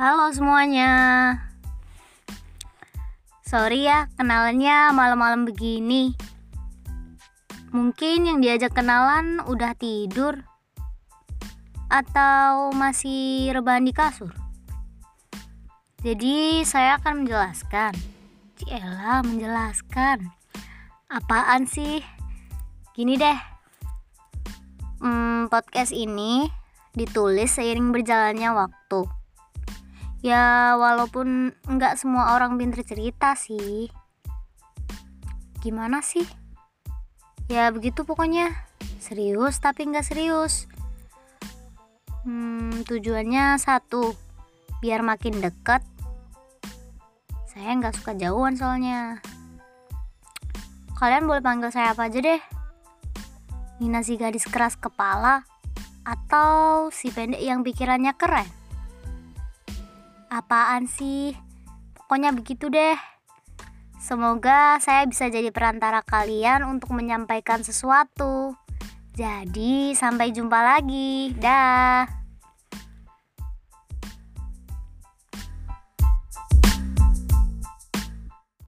Halo semuanya. Sorry ya, kenalannya malam-malam begini. Mungkin yang diajak kenalan udah tidur atau masih rebahan di kasur. Jadi saya akan menjelaskan. Ciela menjelaskan. Apaan sih? Gini deh. Hmm, podcast ini ditulis seiring berjalannya waktu. Ya walaupun nggak semua orang pinter cerita sih. Gimana sih? Ya begitu pokoknya. Serius tapi nggak serius. Hmm, tujuannya satu, biar makin deket. Saya nggak suka jauhan soalnya. Kalian boleh panggil saya apa aja deh. Nina si gadis keras kepala atau si pendek yang pikirannya keren. Apaan sih? Pokoknya begitu deh. Semoga saya bisa jadi perantara kalian untuk menyampaikan sesuatu. Jadi, sampai jumpa lagi. Dah.